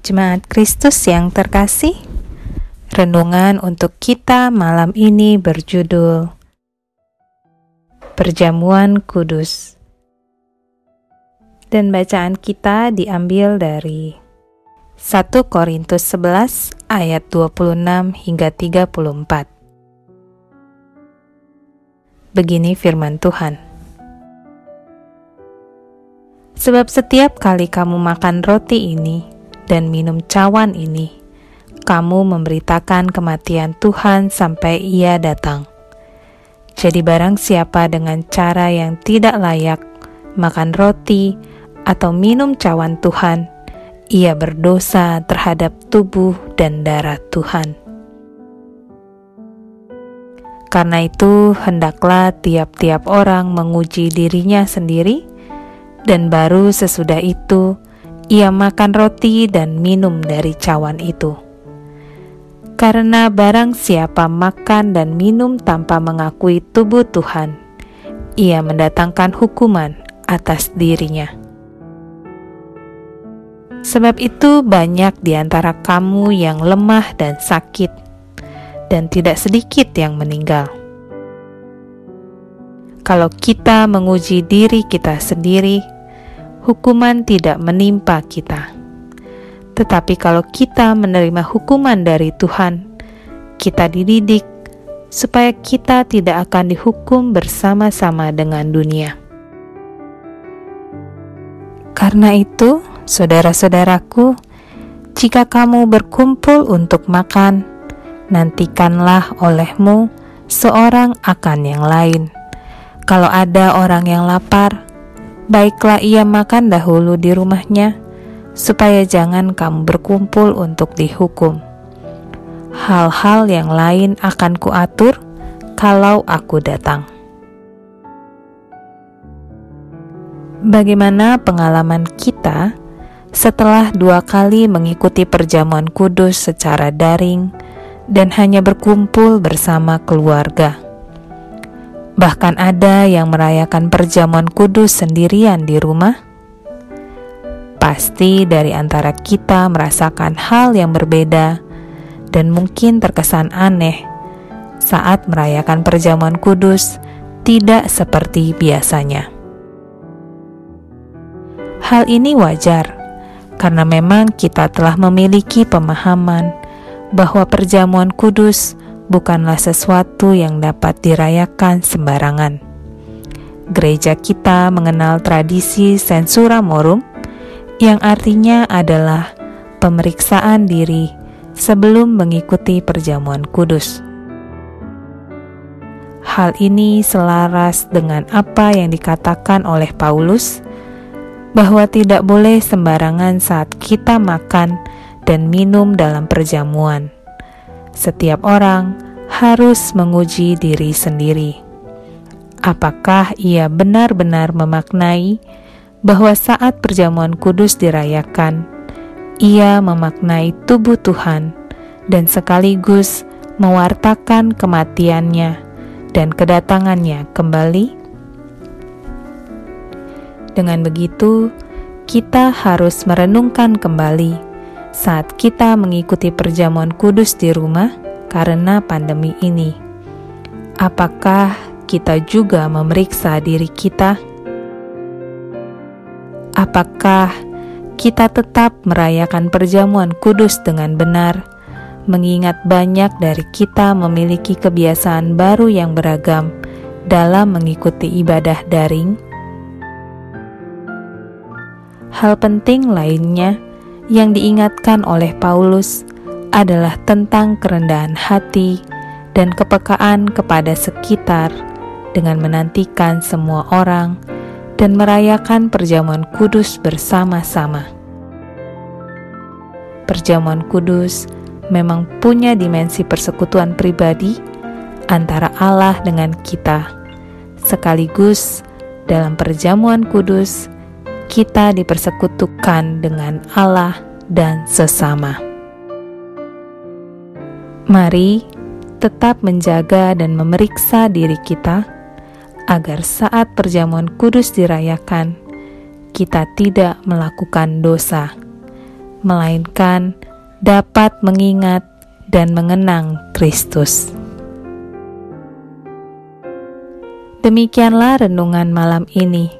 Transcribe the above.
Jemaat Kristus yang terkasih, renungan untuk kita malam ini berjudul Perjamuan Kudus. Dan bacaan kita diambil dari 1 Korintus 11 ayat 26 hingga 34. Begini firman Tuhan. Sebab setiap kali kamu makan roti ini dan minum cawan ini, kamu memberitakan kematian Tuhan sampai Ia datang. Jadi, barang siapa dengan cara yang tidak layak makan roti atau minum cawan Tuhan, ia berdosa terhadap tubuh dan darah Tuhan. Karena itu, hendaklah tiap-tiap orang menguji dirinya sendiri, dan baru sesudah itu ia makan roti dan minum dari cawan itu. Karena barang siapa makan dan minum tanpa mengakui tubuh Tuhan, ia mendatangkan hukuman atas dirinya. Sebab itu, banyak di antara kamu yang lemah dan sakit, dan tidak sedikit yang meninggal. Kalau kita menguji diri kita sendiri, hukuman tidak menimpa kita. Tetapi kalau kita menerima hukuman dari Tuhan, kita dididik supaya kita tidak akan dihukum bersama-sama dengan dunia. Karena itu, saudara-saudaraku, jika kamu berkumpul untuk makan, nantikanlah olehmu seorang akan yang lain. Kalau ada orang yang lapar, baiklah ia makan dahulu di rumahnya, supaya jangan kamu berkumpul untuk dihukum. Hal-hal yang lain akan kuatur kalau aku datang. Bagaimana pengalaman kita setelah dua kali mengikuti perjamuan kudus secara daring dan hanya berkumpul bersama keluarga? Bahkan ada yang merayakan perjamuan kudus sendirian di rumah. Pasti dari antara kita merasakan hal yang berbeda dan mungkin terkesan aneh saat merayakan perjamuan kudus tidak seperti biasanya. Hal ini wajar karena memang kita telah memiliki pemahaman bahwa perjamuan kudus bukanlah sesuatu yang dapat dirayakan sembarangan. Gereja kita mengenal tradisi sensura morum, yang artinya adalah pemeriksaan diri sebelum mengikuti perjamuan kudus. Hal ini selaras dengan apa yang dikatakan oleh Paulus, bahwa tidak boleh sembarangan saat kita makan dan minum dalam perjamuan setiap orang harus menguji diri sendiri. Apakah ia benar-benar memaknai bahwa saat perjamuan kudus dirayakan, ia memaknai tubuh Tuhan dan sekaligus mewartakan kematiannya dan kedatangannya kembali? Dengan begitu, kita harus merenungkan kembali saat kita mengikuti perjamuan kudus di rumah karena pandemi ini. Apakah kita juga memeriksa diri kita? Apakah kita tetap merayakan perjamuan kudus dengan benar, mengingat banyak dari kita memiliki kebiasaan baru yang beragam dalam mengikuti ibadah daring? Hal penting lainnya yang diingatkan oleh Paulus adalah tentang kerendahan hati dan kepekaan kepada sekitar dengan menantikan semua orang dan merayakan perjamuan kudus bersama-sama. Perjamuan kudus memang punya dimensi persekutuan pribadi antara Allah dengan kita. Sekaligus dalam perjamuan kudus, kita dipersekutukan dengan Allah dan sesama. Mari tetap menjaga dan memeriksa diri kita agar saat perjamuan kudus dirayakan, kita tidak melakukan dosa, melainkan dapat mengingat dan mengenang Kristus. Demikianlah renungan malam ini.